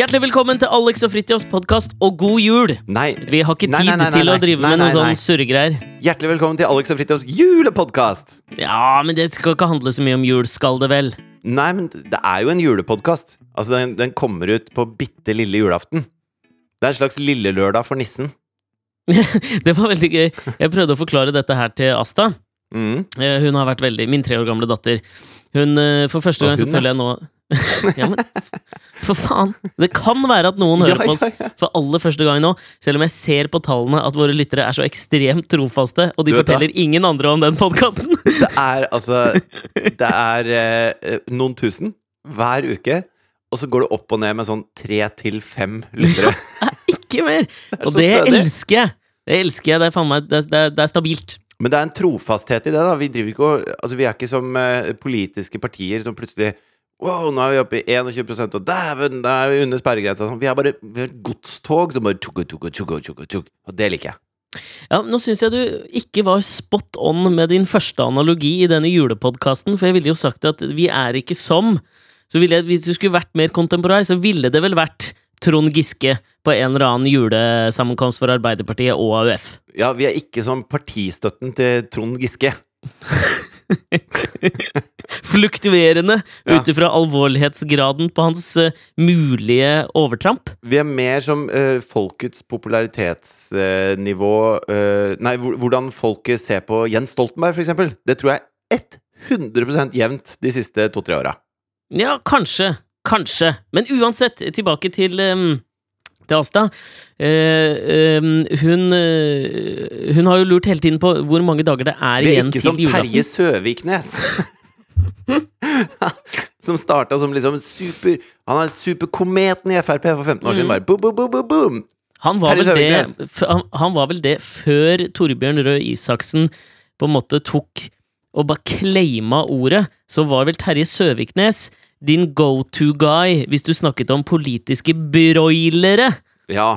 Hjertelig velkommen til Alex og Fridtjofs podkast, og god jul! Nei. Vi har ikke tid Nei, nei, nei, til å drive med noe sånn surregreier. Hjertelig velkommen til Alex og Fridtjofs julepodkast! Ja, men det skal ikke handle så mye om jul, skal det vel? Nei, men det er jo en julepodkast. Altså, den, den kommer ut på bitte lille julaften. Det er en slags lillelørdag for nissen. Det var veldig gøy. Jeg prøvde å forklare dette her til Asta. Mm. Eh, Hun har vært veldig Min tre år gamle datter. Hun, eh, For første gang så føler jeg nå Ja, men for faen! Det kan være at noen hører Ja, på oss ja, ja. for aller første gang nå, selv om jeg ser på tallene at våre lyttere er så ekstremt trofaste, og de forteller forteller ingen andre om den podkasten. Det er altså Det er eh, noen tusen hver uke, og så går det opp og ned med sånn tre til fem lyttere. Ikke mer! Det Og det stødig. elsker jeg! Det elsker jeg. Det er faen meg Det det det er stabilt. Men det er en trofasthet i det. da Vi ikke Altså vi er ikke som eh, politiske partier som plutselig Wow, nå er vi oppe i 21 og dæven, da er vi under sperregrensa. Sånn. Vi har bare vi har et godstog som bare tugga, tugga, tugga, tugga, tugga. Og det liker jeg. Ja, Nå syns jeg du ikke var spot on med din første analogi i denne julepodkasten, for jeg ville jo sagt at vi er ikke som. Så ville jeg, Hvis du skulle vært mer kontemporær, så ville det vel vært Trond Giske på en eller annen julesammenkomst for Arbeiderpartiet og AUF. Ja, vi er ikke som partistøtten til Trond Giske. Fluktuerende Ja. ut ifra alvorlighetsgraden på hans uh, mulige overtramp. Vi er mer som uh, folkets popularitetsnivå uh, Nei, hvordan folket ser på Jens Stoltenberg, eksempel. Det tror jeg er 100% jevnt de siste to-tre åra. Ja, kanskje. Kanskje. Men uansett, tilbake til um, til Asta. Eh, eh, hun, eh, hun har jo lurt hele tiden på hvor mange dager det er Det er igjen ikke til som Terje. Søviknes. som starta som liksom super Han er superkometen i Frp for 15 år siden. Mhm. Bare boom, boom, boom, boom, boom. Han var, Terje vel det, f- han, han var vel det før Torbjørn Røe Isaksen på en måte tok og bare claima ordet, så var vel Terje Søviknes din go to guy hvis du snakket om politiske broilere. Ja.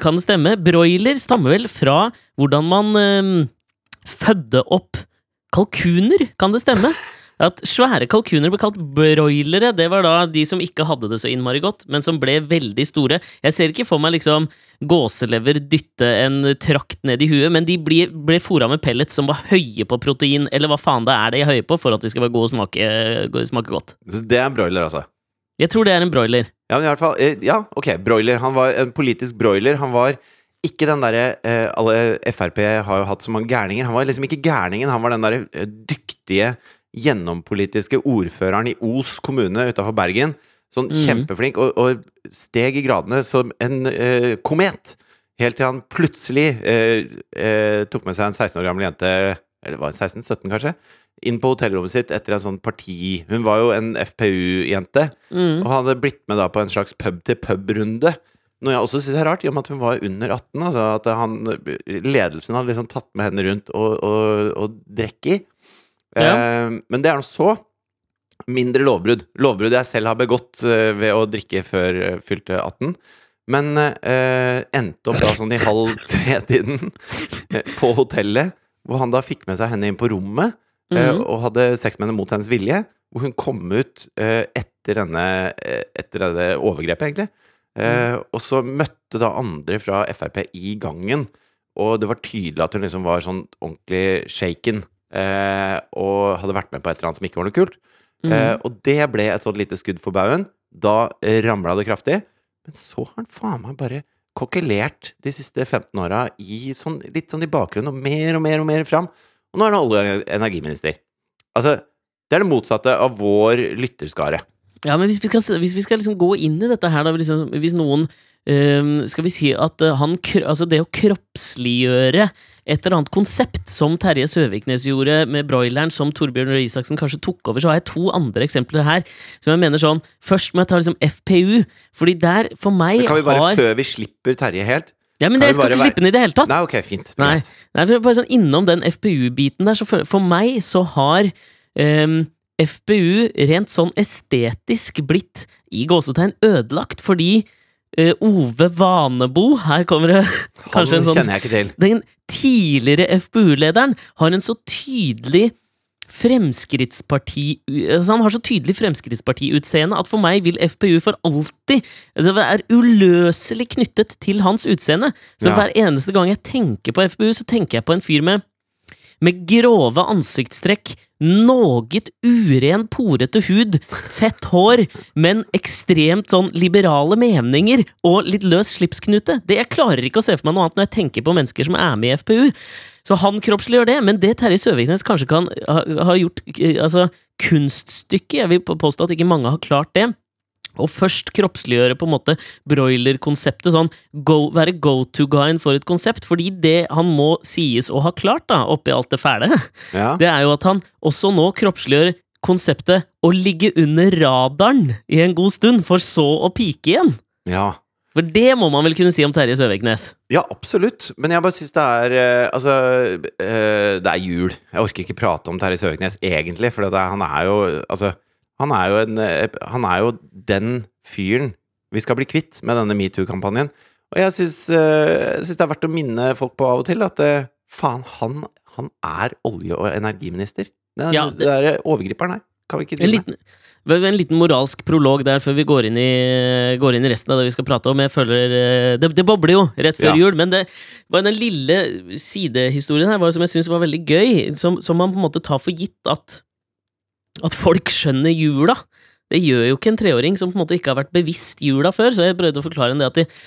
Kan det stemme? Broiler stammer vel fra hvordan man øh, fødde opp kalkuner? Kan det stemme? At svære kalkuner ble kalt broilere. Det var da de som ikke hadde det så innmari godt, men som ble veldig store. Jeg ser ikke for meg liksom gåselever dytte en trakt ned i huet, men de ble, ble fora med pellets som var høye på protein, eller hva faen det er de er høye på, for at de skal være gode og smake, smake godt. Så det er en broiler, altså. Jeg tror det er en broiler. Ja, men i hvert fall eh, Ja, ok, broiler. Han var en politisk broiler. Han var ikke den derre eh, Alle Frp har jo hatt så mange gærninger. Han var liksom ikke gærningen, han var den derre eh, dyktige, gjennompolitiske ordføreren i Os kommune utafor Bergen. Sånn mm. kjempeflink, og, og steg i gradene som en eh, komet. Helt til han plutselig eh, eh, tok med seg en 16 år gammel jente, eller var det 16-17 kanskje, inn på hotellrommet sitt etter en sånn parti Hun var jo en FPU-jente. Mm. Og hadde blitt med da på en slags pub-til-pub-runde. Noe jeg også syns er rart, i og med at hun var under 18. Altså at han, ledelsen hadde liksom tatt med henne rundt og, og, og drikke i. Ja. Eh, men det er nå så. Mindre lovbrudd. Lovbrudd jeg selv har begått eh, ved å drikke før eh, fylte 18. Men eh, endte opp da sånn i halv tre-tiden eh, på hotellet, hvor han da fikk med seg henne inn på rommet eh, Mhm. og hadde sex med henne mot hennes vilje. Hvor hun kom ut eh, etter, denne, eh, etter dette overgrepet, egentlig. Eh, og så møtte da andre fra Frp i gangen, og det var tydelig at hun liksom var sånn ordentlig shaken. Eh, og hadde vært med på et eller annet som ikke var noe kult. Mm. Eh, og det ble et sånt lite skudd for baugen. Da ramla det kraftig. Men så har han faen meg bare kokkelert de siste 15 åra i sånn, litt sånn i bakgrunnen, og mer og mer og mer fram. Og nå er han olje- og energiminister. Altså, det er det motsatte av vår lytterskare. Ja, men hvis vi skal, hvis vi skal liksom gå inn i dette her, da, liksom, hvis noen ehm, Skal vi si at eh, han Altså, det å kroppsliggjøre et eller annet konsept, som Terje Søviknes gjorde med broileren, som Torbjørn Røe Isaksen kanskje tok over, så har jeg to andre eksempler her. Som jeg mener sånn Først må jeg ta liksom FPU, fordi der, for meg, Men kan vi bare, har før vi slipper Terje helt Ja, men det jeg skal ikke slippe den i det hele tatt. Nei, ok, fint. Nei, nei for bare sånn innom den FPU-biten der, så for, for meg så har um, FPU rent sånn estetisk blitt i gåsetegn ødelagt, fordi Ove Vanebo Her kommer det kanskje en sånn kjenner jeg ikke til. Den tidligere FPU-lederen har en så tydelig Fremskrittsparti altså Han har så tydelig Fremskrittsparti-utseende at for meg vil FPU for alltid Det er uløselig knyttet til hans utseende. Så Ja. hver eneste gang jeg tenker på FPU, så tenker jeg på en fyr med med grove ansiktstrekk, noget uren, porete hud, fett hår, men ekstremt sånn liberale meninger og litt løs slipsknute. Det Jeg klarer ikke å se for meg noe annet når jeg tenker på mennesker som er med i FPU. Så han kroppsliggjør det, men det Terje Søviknes kanskje kan ha, ha gjort eh, altså, kunststykket Jeg vil påstå at ikke mange har klart det. Og først kroppsliggjøre på en måte broiler-konseptet, sånn go, være go-to-guyen for et konsept. Fordi det han må sies å ha klart, da, oppi alt det fæle, Ja. det er jo at han også nå kroppsliggjør konseptet å ligge under radaren i en god stund, for så å pike igjen. ja. For det må man vel kunne si om Terje Søviknes. Ja, absolutt. Men jeg bare syns det er eh, Altså, eh, det er jul. Jeg orker ikke prate om Terje Søviknes egentlig, for er, han er jo Altså, han er jo en eh, Han er jo den fyren vi skal bli kvitt med denne metoo-kampanjen. Og jeg syns, eh, det er verdt å minne folk på av og til at eh, faen, han, han er olje- og energiminister. Den, Ja, det, det- der overgriperen her. Kan vi ikke drive med? liten, en liten moralsk prolog der før vi går inn, i, går inn i resten av det vi skal prate om. Jeg føler Det, det bobler jo rett før Ja. jul, men det var den lille sidehistorien her var, som jeg syns var veldig gøy. Som, som man på en måte tar for gitt at At folk skjønner jula. Det gjør jo ikke en treåring som på en måte ikke har vært bevisst jula før. Så jeg prøvde å forklare henne det at i,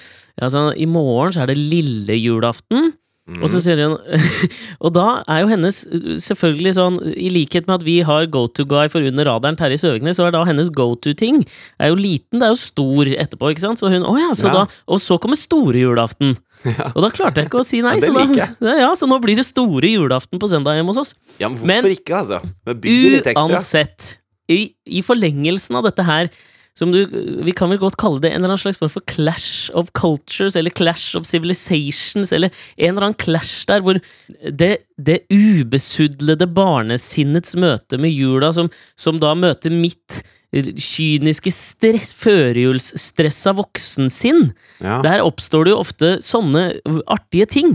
altså, i morgen så er det lille julaften. Og så Mm. sier hun Og da er jo hennes selvfølgelig sånn I likhet med at vi har go to guy for under radaren Terje Søviknes, så er da hennes go to-ting er jo liten, det er jo stor etterpå, ikke sant? Så hun Å ja, så Ja. da Og så kommer store julaften. Ja. Og da klarte jeg ikke å si nei. Ja, så, da, ja, så nå blir det store julaften på søndag hjemme hos oss. Ja, men hvorfor Men- ikke, altså? Uansett, i, i forlengelsen av dette her som du, Vi kan vel godt kalle det en eller annen slags form for clash of cultures, eller clash of civilizations, eller en eller annen clash der hvor det, det ubesudlede barnesinnets møte med jula, som, som da møter mitt kyniske stress, førjulsstressa voksensinn, Ja. der oppstår det jo ofte sånne artige ting.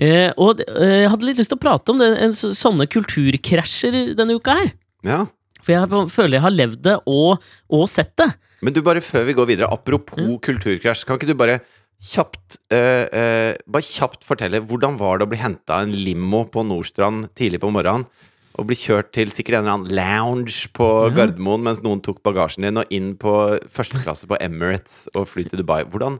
Eh, og eh, jeg hadde litt lyst til å prate om det, en, sånne kulturkrasjer denne uka her. ja. For jeg føler jeg har levd det og, og sett det. Men du, bare før vi går videre, apropos kulturkrasj, kan ikke du bare kjapt eh, eh, Bare kjapt fortelle, hvordan var det å bli henta en limo på Nordstrand tidlig på morgenen? Og bli kjørt til sikkert en eller annen lounge på Ja. Gardermoen mens noen tok bagasjen din, og inn på første klasse på Emirates og fly til Dubai. Hvordan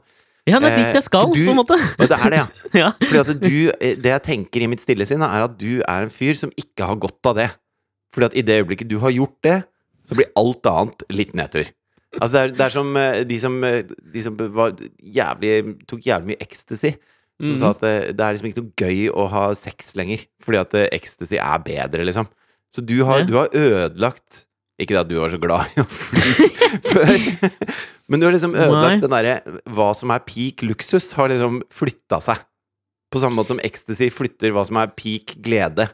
Ja, det er Eh, dit jeg skal, du- på en måte. Det er det, ja. Ja. Fordi at du, eh, det jeg tenker i mitt stille sinn, er at du er en fyr som ikke har godt av det. Fordi at i det øyeblikket du har gjort det, så blir alt annet litt nedtur. Altså det er, det er som eh, de som, eh, de som var jævlig, tok jævlig mye ecstasy. Som Mhm. sa at eh, det er liksom ikke noe gøy å ha sex lenger. Fordi at ecstasy er bedre, liksom. Så du har, Ja. du har ødelagt Ikke at du var så glad i å fly før, men du har liksom Nei. ødelagt den derre Hva som er peak luksus, har liksom flytta seg. På samme måte som ecstasy flytter hva som er peak glede.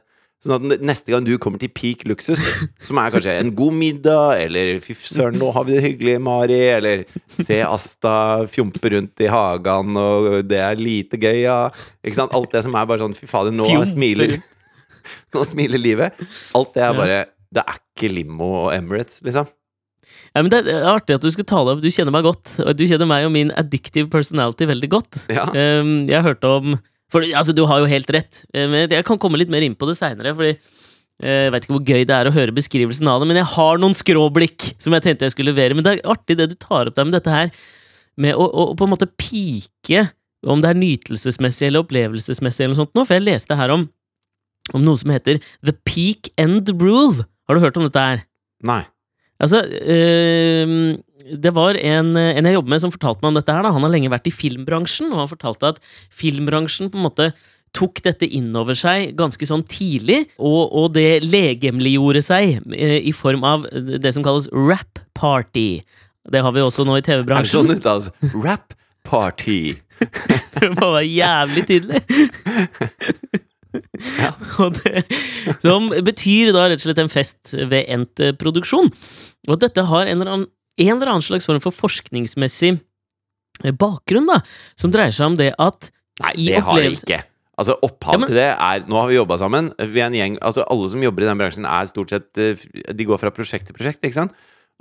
Sånn at neste gang du kommer til peak luksus, som er kanskje en god middag, eller fy søren, nå har vi det hyggelig, Mari, eller se Asta fjompe rundt i hagen, og det er lite gøy, ja. Ikke sant? Alt det som er bare sånn, fy fader, nå smiler Nå smiler livet. Alt det er bare Det er ikke limo og Emirates, liksom. Ja, men Det er artig at du skulle ta det opp. Du kjenner meg godt. Og du kjenner meg og min addictive personality veldig godt. Ja. Um, jeg hørte om For altså, du har jo helt rett. Eh, Men jeg kan komme litt mer inn på det seinere. Eh, jeg vet ikke hvor gøy det er å høre beskrivelsen av det, men jeg har noen skråblikk som jeg tenkte jeg skulle levere. Men det er artig det du tar opp der med dette her med å, å på en måte pike, om det er nytelsesmessig eller opplevelsesmessig eller noe sånt nå. For jeg leste her om, om noe som heter The Peak End Rule. Har du hørt om dette her? Nei. Altså, øh, det var en, en jeg jobber med som fortalte meg om dette her. Da. Han har lenge vært i filmbransjen, og han fortalte at filmbransjen på en måte tok dette inn over seg ganske sånn tidlig, og, og det legemliggjorde seg øh, i form av det som kalles rap party. Det har vi også nå i Er det TV-bransjen. sånn uttales? Rap party. Det må være jævlig tydelig. Ja. Og det, som betyr da rett og slett en fest ved endt produksjon. Og dette har en eller annen, en eller annen slags form for forskningsmessig eh, bakgrunn, da, som dreier seg om det at Nei, det har jeg ikke. Altså Opphavet Ja, til det er Nå har vi jobba sammen. Vi er en gjeng Altså Alle som jobber i den bransjen, er stort sett eh, De går fra prosjekt til prosjekt, ikke sant?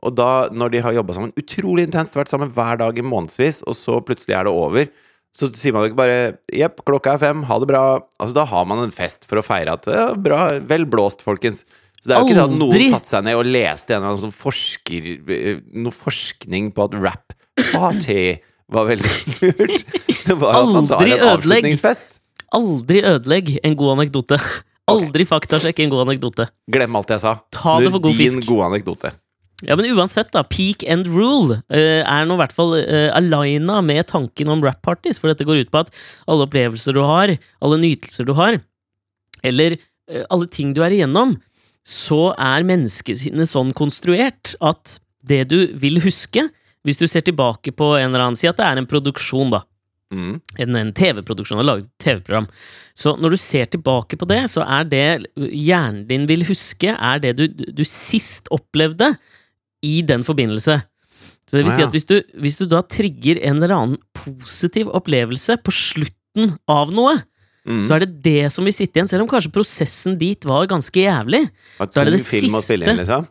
Og da, når de har jobba sammen utrolig intenst, vært sammen hver dag i månedsvis, og så plutselig er det over, så sier man jo ikke bare 'jepp, klokka er fem, ha det bra'. Altså Da har man en fest for å feire at ja, 'bra, vel blåst, folkens'. Så det er jo ikke det at noen satte seg ned og leste en eller annen sånn forsker eh, Noe forskning på at rap party var veldig lurt. Det var at man tar en avslutningsfest. Aldri ødelegg en god anekdote. Aldri faktasjekk en god anekdote. Glem alt jeg sa. Ta det for god din fisk. gode anekdote. Ja, men uansett, da. Peak and rule uh, er nå i hvert fall uh, alina med tanken om rap parties, for dette går ut på at alle opplevelser du har, alle nytelser du har, eller uh, alle ting du er igjennom, så er menneskesinnet sånn konstruert at det du vil huske, hvis du ser tilbake på en eller annen Si at det er en produksjon, da. Mm. en, en TV-produksjon, har laget TV-program. Så når du ser tilbake på det, så er det hjernen din vil huske, er det du, du sist opplevde i den forbindelse. Så det vil si at hvis du, hvis du da trigger en eller annen positiv opplevelse på slutten av noe, Mm. så er det det som vil sitte igjen, selv om kanskje prosessen dit var ganske jævlig. At så er det det film spille inn, siste. liksom.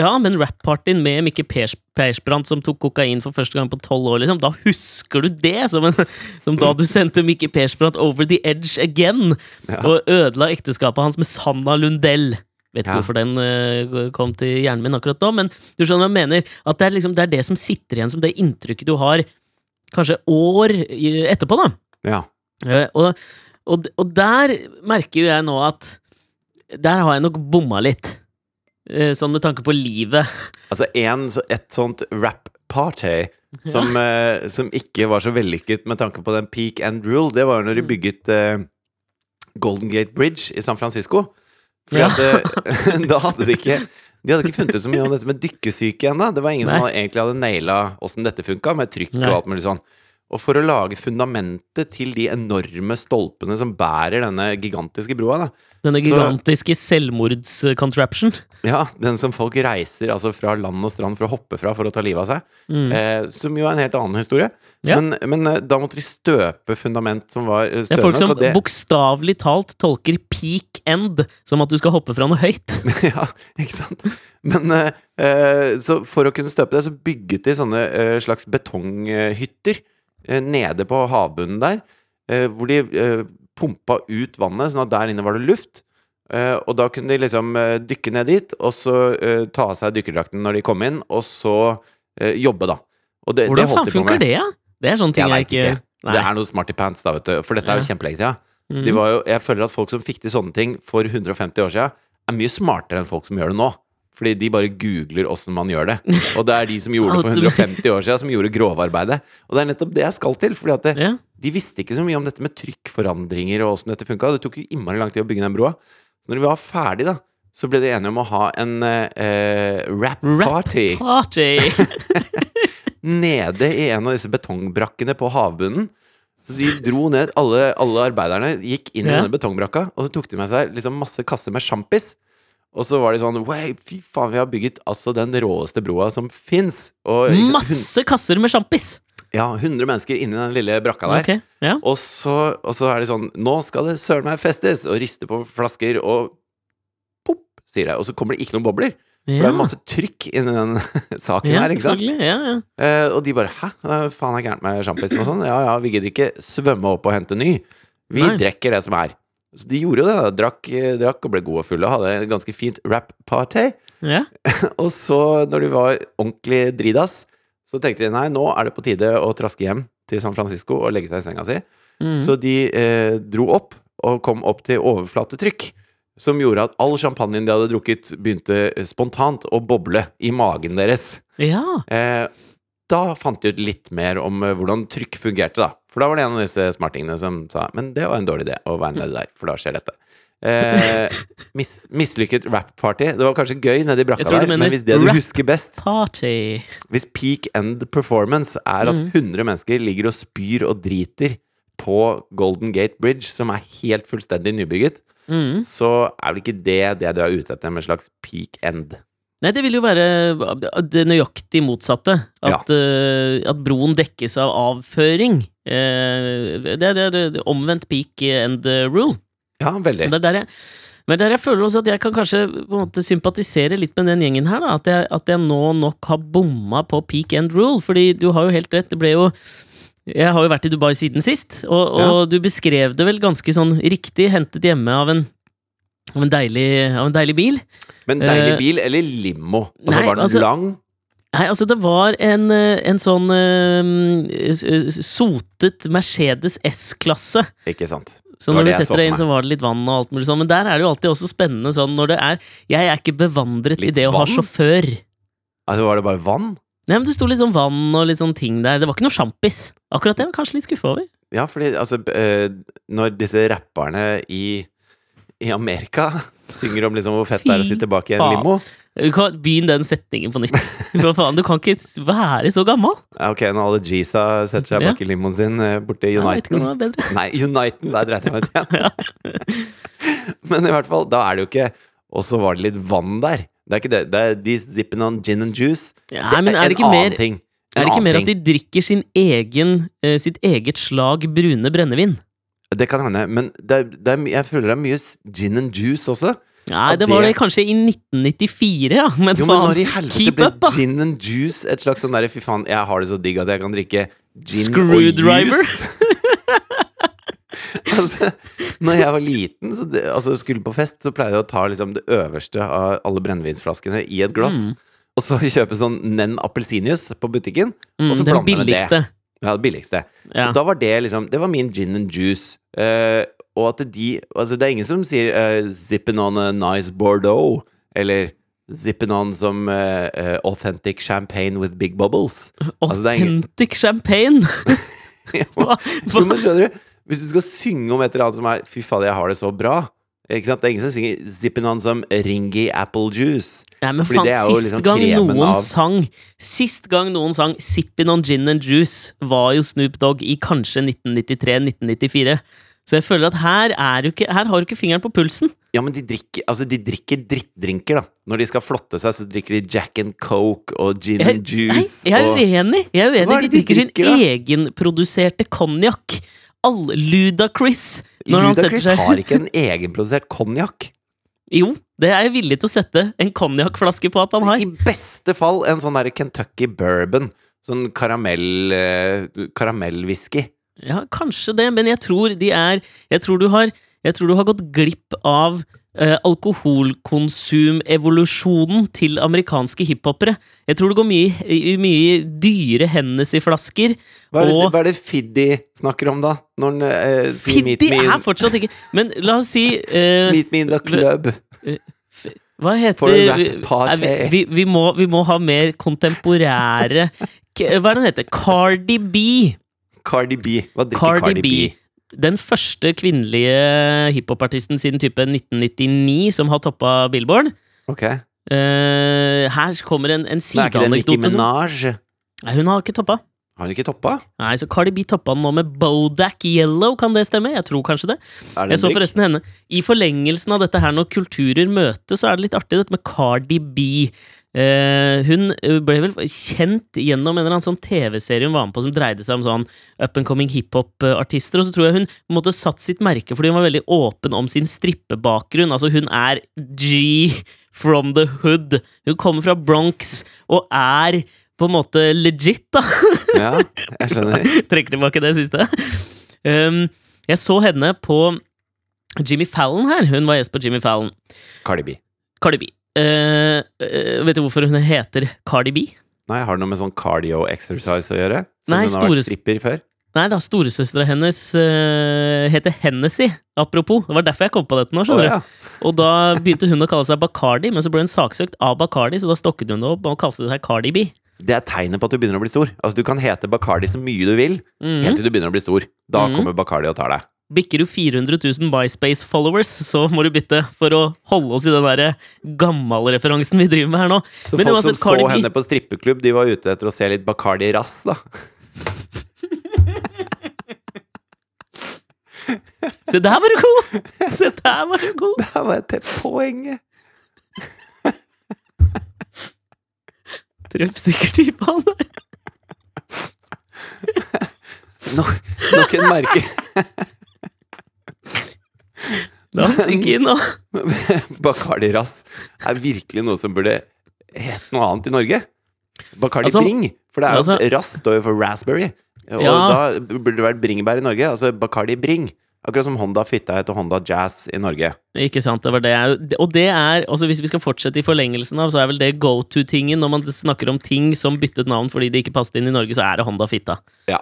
Ja, men rap-partyen med Mikke Pers Persbrandt som tok kokain for første gang på tolv år, liksom, da husker du det som, en, som da du sendte Mikke Persbrandt over the edge again, Ja. og ødela ekteskapet hans med Sanna Lundell. Vet ikke Ja. hvorfor den uh, kom til hjernen min akkurat nå, men du skjønner hva jeg mener. At det er, liksom, det er det som sitter igjen som det inntrykket du har kanskje år etterpå, da. Ja. Eh, og, og, og der merker jo jeg nå at der har jeg nok bomma litt. Eh, Sånn med tanke på livet. Altså en, et sånt rap-party som, eh, som ikke var så vellykket med tanke på den peak and rule, det var jo når de Mm. bygget Golden Gate Bridge i San Francisco. Fordi Ja. at da hadde de ikke De hadde ikke funnet ut så mye om dette med dykkesyke ennå. Det var ingen som hadde, egentlig hadde naila åssen dette funka, med trykk Nei. og alt mulig sånn. Og for å lage fundamentet til de enorme stolpene som bærer denne gigantiske broa, da, Denne gigantiske selvmordscontraption. Ja, den som folk reiser altså fra land og strand for å hoppe fra for å ta livet av seg. Mm. Eh, som jo er en helt annen historie. Ja. Men, men eh, da måtte de støpe fundament som var eh, Det er folk som. Det, bokstavelig talt tolker peak end som at du skal hoppe fra noe høyt. ja, ikke sant? Men eh, eh, så for å kunne støpe det, så bygget de sånne eh, slags betonghytter nede på havbunnen der. eh, hvor de eh, pumpa ut vannet, sånn at der inne var det luft. Eh, og da kunne de liksom eh, dykke ned dit, og så eh, ta av seg dykkerdrakten når de kom inn, og så eh, jobbe, da. Det, det Hvordan holdt faen funker det, ja? Det er sånne ting Jeg vet ikke. Det er noe smarty pants, da, vet du. For dette er jo Ja. kjempelenge siden. Var jo, jeg føler at folk som fikk til sånne ting for 150 år siden, er mye smartere enn folk som gjør det nå. Fordi de bare googler åssen man gjør det. Og det er de som gjorde det for 150 år siden, som gjorde grovarbeidet. Og det er nettopp det jeg skal til. Fordi at det, ja. de visste ikke så mye om dette med trykkforandringer og åssen dette funka. Det tok jo innmari lang tid å bygge den broa. Så når vi var ferdig, da, så ble de enige om å ha en eh, rap party Party! nede i en av disse betongbrakkene på havbunnen. Så de dro ned, alle, alle arbeiderne gikk inn i Ja. denne betongbrakka, og så tok de med seg liksom masse kasser med sjampis. Og så var de sånn fy faen, vi har bygget altså den råeste broa som fins. Masse kasser med sjampis! ja, 100 mennesker inni den lille brakka der. Okay, ja. Og, så, og så er de sånn Nå skal det søren meg festes! Og riste på flasker, og pop, sier det. Og så kommer det ikke noen bobler. For det er masse trykk inni den saken ja her. ikke sant? Ja, ja. Eh, og de bare 'hæ, hva faen er gærent med sjampisen?' og sånn. Ja ja, vi gidder ikke svømme opp og hente ny. Vi Nei. drekker det som er. Så de gjorde jo det. Drakk, eh, drakk og ble gode og fulle. Hadde et ganske fint rap-party. ja. Og så, når de var ordentlig dridas, så tenkte de nei, nå er det på tide å traske hjem til San Francisco og legge seg i senga si. Mm. Så de eh, dro opp og kom opp til overflatetrykk. Som gjorde at all champagnen de hadde drukket, begynte spontant å boble i magen deres. ja. Eh, da fant de ut litt mer om eh, hvordan trykk fungerte, da. For da var det en av disse smartingene som sa Men det var en dårlig idé å være nede der, for da skjer dette. Eh, mis, mislykket rap-party. Det var kanskje gøy nedi brakka der, men hvis det du husker best Party. Hvis peak end performance er at Mhm. 100 mennesker ligger og spyr og driter på Golden Gate Bridge, som er helt fullstendig nybygget, Mm. så er vel ikke det det du er ute etter med en slags peak end. Nei, det vil jo være det nøyaktig motsatte. At, eh, at broen dekkes av avføring. Eh, det, det, det, det omvendt peak and rule. Ja, veldig. Men det er der jeg, men der jeg føler også at jeg kan kanskje på en måte sympatisere litt med den gjengen her. da At jeg, at jeg nå nok har bomma på peak and rule. Fordi du har jo helt rett, det ble jo Jeg har jo vært i Dubai siden sist, og, og du beskrev det vel ganske sånn riktig, hentet hjemme av en av en deilig, av en deilig bil. Men deilig Eh, bil eller limo? Altså, nei, var den altså- lang? Nei, altså det var en, eh, en sånn s- sotet Mercedes S-klasse. Ikke sant. Så når du setter deg inn, så var det litt vann og alt mulig sånn. Men der er det jo alltid også spennende sånn når det er Jeg er ikke bevandret i Litt det å ha sjåfør. Altså, var det bare vann? Nei, men Det sto litt sånn vann og litt sånn ting der. Det var ikke noe sjampis. Akkurat det var kanskje litt skuffa over. Ja, fordi altså eh, Når disse rapperne i, i Amerika synger om liksom hvor fett det er å sitte bak i en limo Du kan Begynn den setningen på nytt. Hva faen, Du kan ikke være så gammel! Ok, når alle Gisa setter seg bak i limoen sin eh, borte i ikke Uniten det. Nei, Uniten, der dreit jeg meg ut igjen. Men i hvert fall, da er det jo ikke Og så var det litt vann der. Det er ikke det. det er de zipping on gin and juice. Nei, men er det en annen mer ting. Er det ikke mer at de drikker sin egen, eh, sitt eget slag brune brennevin? Det kan hende, men det er, det er, jeg føler det er mye gin and juice også. Nei, det var det- kanskje i 1994, ja. Men Jo, men når i helvete ble up, gin and juice et slags sånn derre fy faen, jeg har det så digg at jeg kan drikke gin Screwdriver? og juice? altså, når jeg var liten, så det, altså skulle på fest, så pleide jeg å ta liksom det øverste av alle brennevinsflaskene i et glass. Mm. Og så kjøpe sånn Nen appelsinjuice på butikken. Mm, og så blande med det. Ja, det billigste. Ja. Da var det liksom Det var min gin and juice. Eh, og at de Altså, det er ingen som sier uh, 'zipping on a nice Bordeaux', eller 'zipping on some uh, eh, authentic champagne with big bubbles'. altså, ingen- Authentic champagne! Hva? Jo, men skjønner du? Hvis du skal synge om et eller annet som er 'fy fader, jeg har det så bra' ikke sant? Det er ingen som synger 'zipping on some ringy apple juice'. Nei, men faen, det jo sist liksom gang noen av- sang Sist gang noen sang 'Zippin' on gin and juice' var jo Snoop Dogg i kanskje 1993-1994. Så jeg føler at her, er du ikke, her har du ikke fingeren på pulsen. Ja, men de drikker, altså, de drikker drittdrinker, da. Når de skal flotte seg, så drikker de Jack and Coke og gin Jeg, and nei, juice. jeg er og... uenig. Jeg er uenig. er De de drikker sin drikker, egenproduserte konjakk. Ludacris. Ludacris har ikke en egenprodusert konjakk. Jo, det er jeg villig til å sette en konjakkflaske på at han har. I beste fall en sånn derre Kentucky bourbon. Sånn karamell eh, karamellwhisky. Ja, kanskje det, men jeg tror de er Jeg tror du har, tror du har gått glipp av eh, alkoholkonsumevolusjonen til amerikanske hiphopere. Jeg tror det går mye, i- mye i dyre Hennessy-flasker. Hva er det, Og- hva er det Fiddy snakker om, da? Når han eh, sier meet me, er fortsatt ikke Men la oss si eh, meet me in the club. Hva heter rap vi- vi, vi, må, vi må ha mer kontemporære Hva er det han heter? Cardi B. Cardi B. Hva drikker Cardi, Cardi, B. B? Den første kvinnelige hiphopartisten siden type 1999 som har toppa Billboard. Ok. Uh, her kommer en, en Men er ikke det Nikki sideanekdote. Minaj? Nei, hun har ikke toppa. Har hun ikke toppa? Nei, så Cardi B toppa den nå med Bodak Yellow, kan det stemme? Jeg tror kanskje det. Det Jeg så forresten henne I forlengelsen av dette her, når kulturer møtes, så er det litt artig dette med Cardi B. Eh, hun ble vel kjent gjennom en eller annen sånn TV-serie hun var med på som dreide seg om sånn up and coming hiphop-artister, og så tror jeg hun på en måte satt sitt merke fordi hun var veldig åpen om sin strippebakgrunn. Altså, hun er G from the hood. Hun kommer fra Bronx og er på en måte legit, da. Ja, jeg skjønner. Trekker tilbake det siste. Um, jeg så henne på Jimmy Fallon her. Hun var gjest på Jimmy Fallon. Cardi B. Cardi B. Eh, eh, vet du hvorfor hun heter Cardi B? Nei, har det noe med sånn cardio exercise å gjøre? Som Nei, hun har vært stripper før? Nei da, storesøstera hennes uh, heter Hennessy, apropos. Det var derfor jeg kom på dette nå. skjønner skjønner ja. du Og da begynte hun å kalle seg Bacardi, men så ble hun saksøkt av Bacardi, så da stokket hun det opp og kalte seg Cardi B. Det er tegnet på at du begynner å bli stor. Altså, du kan hete Bacardi så mye du vil, Mhm. helt til du begynner å bli stor. Da Mhm. kommer Bacardi og tar deg. Bikker du 400 000 MySpace-followers, så må du bytte for å holde oss i den der gammalreferansen vi driver med her nå. Så Men folk uansett, som så B- henne på strippeklubb, de var ute etter å se litt Bacardi rass, da. Se der var du god! Se der var du god! Der var jeg til poenget! Treffsikker type han der. nok, nok en merke La oss synke inn nå. Bacardi Ras er virkelig noe som burde hete noe annet i Norge. Bacardi Altså, Bring. For det er altså- Ras står jo for raspberry. Og Ja. da burde det vært bringebær i Norge. Altså Bacardi Bring. Akkurat som Honda Fitta heter Honda Jazz i Norge. Ikke sant, det var det jeg Og det er, altså hvis vi skal fortsette i forlengelsen av, så er vel det go to-tingen når man snakker om ting som byttet navn fordi det ikke passet inn i Norge, så er det Honda Fitta. Ja.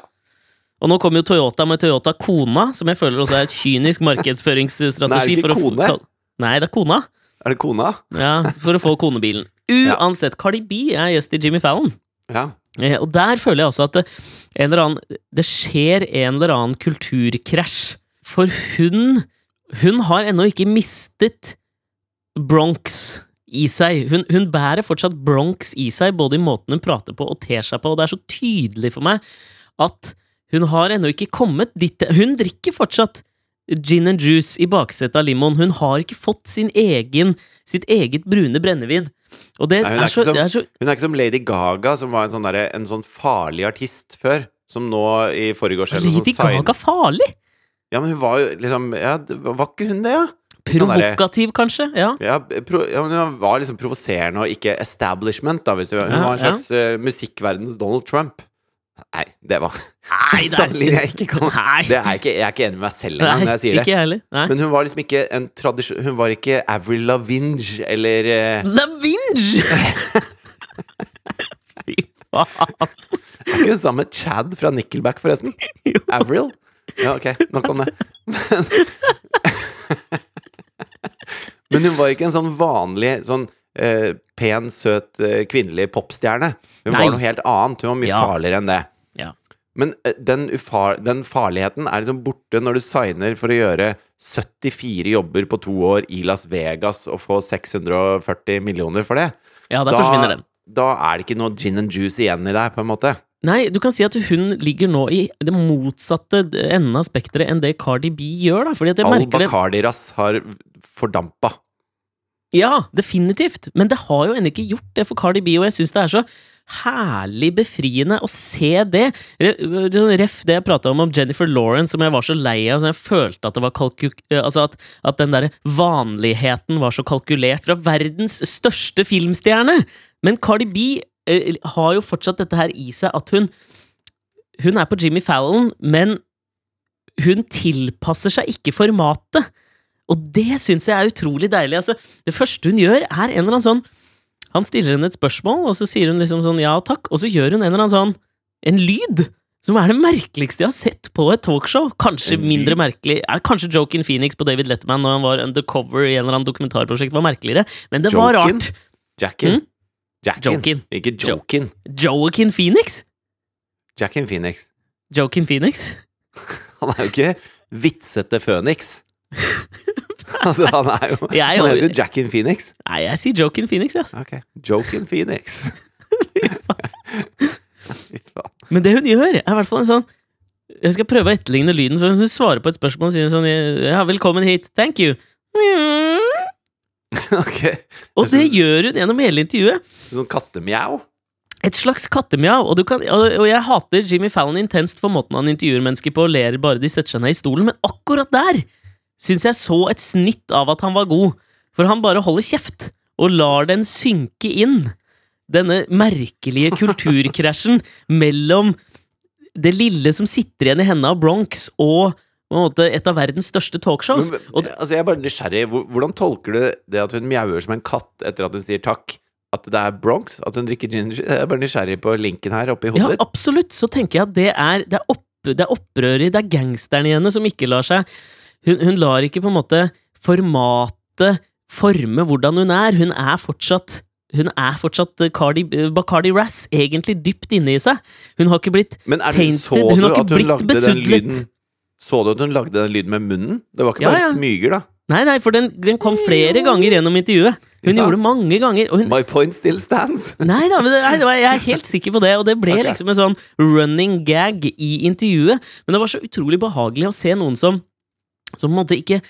Og nå kommer jo Toyota med Toyota Kona, som jeg føler også er et kynisk markedsføringsstrategi. Nei, er det ikke for å få- kone? Nei, det er Kona. Er det kona? Ja, for å få konebilen. Uansett, Cardi B er gjest i Jimmy Fallon. Ja. Eh, Og der føler jeg også at det, en eller annen, det skjer en eller annen kulturkrasj. For hun Hun har ennå ikke mistet Bronx i seg. Hun, hun bærer fortsatt Bronx i seg, både i måten hun prater på og ter seg på, og det er så tydelig for meg at hun har ennå ikke kommet dit Hun drikker fortsatt gin and juice i baksetet av limoen. Hun har ikke fått sin egen, sitt eget brune brennevin. Nei, hun er er, så, som- det så Hun er ikke som Lady Gaga, som var en sånn, der, en sånn farlig artist før. Som nå i forgårs års Lady Gaga farlig! Ja, men hun var jo liksom ja, Var ikke hun det, ja? Sånn Provokativ, kanskje? Ja. Ja, pro, ja, men hun var liksom provoserende og ikke establishment, da. Hvis du, hun var en slags eh, musikkverdens Donald Trump. Nei, det var Nei, det er- jeg ikke kan det er ikke, Jeg er ikke enig med meg selv engang når jeg sier det. Heller. Men hun var liksom ikke en tradisjon Hun var ikke Avril Lavinge eller uh... Lavinge! Fy faen. Er ikke hun sammen med Chad fra Nickelback, forresten? Jo. Avril? Ja, ok. Nok om det. Men hun var ikke en sånn vanlig sånn eh, pen, søt, eh, kvinnelig popstjerne. Hun Nei. var noe helt annet. Hun var mye Ja. farligere enn det. Ja. Men eh, den, ufar den farligheten er liksom borte når du signer for å gjøre 74 jobber på to år i Las Vegas og få 640 millioner for det. Ja, der forsvinner den. da er det ikke noe gin and juice igjen i deg, på en måte. Nei, du kan si at hun ligger nå i det motsatte enden av spekteret enn det Cardi B gjør, da. Fordi at jeg All merker det Bacardi-rass har fordampa. Ja, definitivt. Men det har jo ennå ikke gjort det for Cardi B, og jeg syns det er så herlig befriende å se det. Sånn Ref det jeg prata om om Jennifer Lawrence, som jeg var så lei av, som jeg følte at det var kalku... eh, Altså at, at den derre vanligheten var så kalkulert fra verdens største filmstjerne! Men Cardi B eh, har jo fortsatt dette her i seg, at hun Hun er på Jimmy Fallon, men hun tilpasser seg ikke formatet. Og det syns jeg er utrolig deilig. Altså, det første hun gjør, er en eller annen sånn Han stiller henne et spørsmål, og så sier hun liksom sånn ja takk, og så gjør hun en eller annen sånn En lyd! Som er det merkeligste jeg har sett på et talkshow. Kanskje mindre merkelig er Kanskje Joken Phoenix på David Letterman når han var undercover i en eller annen dokumentarprosjekt, var merkeligere, men det var rart. Jackin. Mm? Jackin. Jokin. Ikke Jokin. Joaquin Phoenix? Jackin Phoenix. Joken Phoenix? Han er jo ikke vitsete Phoenix. altså, han er jo Jeg, Han heter jo Jackin Phoenix. nei, jeg sier Joaquin Phoenix, yes. Ok. Jokin Phoenix. Fy faen. Men det hun gjør, er i hvert fall en sånn Jeg skal prøve å etterligne lyden. Så hun svarer på et spørsmål og sier sånn Ja, velkommen hit. Thank you. Okay. Og det gjør hun gjennom hele intervjuet. Sånn kattemjau. Et slags kattemjau. Og, du kan, og jeg hater Jimmy Fallon intenst for måten han intervjuer mennesker på, og ler bare de setter seg ned i stolen, men akkurat der syns jeg så et snitt av at han var god. For han bare holder kjeft, og lar den synke inn. Denne merkelige kulturkrasjen mellom det lille som sitter igjen i hendene av Bronx, og på en måte et av verdens største talkshows. Men, Og, altså, jeg er bare nysgjerrig. Hvordan tolker du det at hun mjauer som en katt etter at hun sier takk? At det er Bronx? At hun drikker ginger? Jeg er bare nysgjerrig på linken her oppe i hodet ja, absolutt. Så tenker jeg at det er, det er, opp, det er opprøret, det er gangsteren i henne som ikke lar seg hun, hun lar ikke på en måte formatet forme hvordan hun er. Hun er fortsatt hun er fortsatt eh, Cardi, eh, Bacardi Razz, egentlig dypt inne i seg. Hun har ikke blitt Men er du, tainted. Hun har ikke blitt besudlet. Så du at hun lagde den lyden med munnen? Det var ikke bare ja. smyger, da. Nei, nei, for den, den kom flere ganger gjennom intervjuet. Hun Ja. gjorde det mange ganger. Hun, My point still stands. Nei da, men det, nei, jeg er helt sikker på det, og det ble okay. liksom en sånn running gag i intervjuet. Men det var så utrolig behagelig å se noen som Som på en måte ikke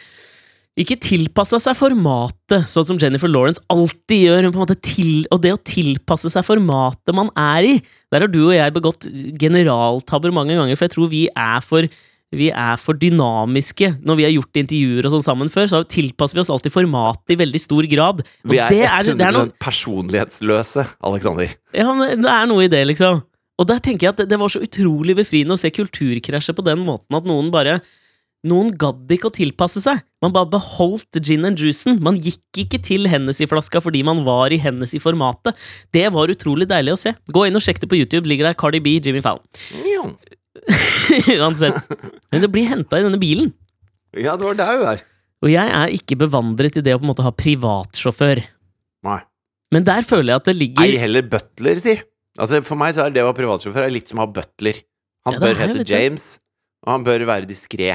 ikke tilpassa seg formatet, sånn som Jennifer Lawrence alltid gjør. Måte til, og det å tilpasse seg formatet man er i Der har du og jeg begått generaltabber mange ganger, for jeg tror vi er for vi er for dynamiske. Når vi har gjort intervjuer og sånn sammen før, så tilpasser vi oss alltid formatet i veldig stor grad. Og Vi er det 100 det er noe, personlighetsløse, Alexander. ja, det er noe i det, liksom. Og der tenker jeg at det, det var så utrolig befriende å se kulturkrasjet på den måten at noen bare Noen gadd ikke å tilpasse seg. Man bare beholdt gin and juicen. Man gikk ikke til Hennessy-flaska fordi man var i Hennessy-formatet. Det var utrolig deilig å se. Gå inn og sjekk det på YouTube. Ligger der Cardi B, Jimmy Fallon. Uansett. Men det blir henta i denne bilen. Ja, det var der du er. Og jeg er ikke bevandret i det å på en måte ha privatsjåfør. Nei. Men der føler jeg at det Ei ligger heller butler, si. Altså, for meg så er det å ha privatsjåfør er litt som å ha butler. Han Ja, bør hete. James, og han bør være diskré.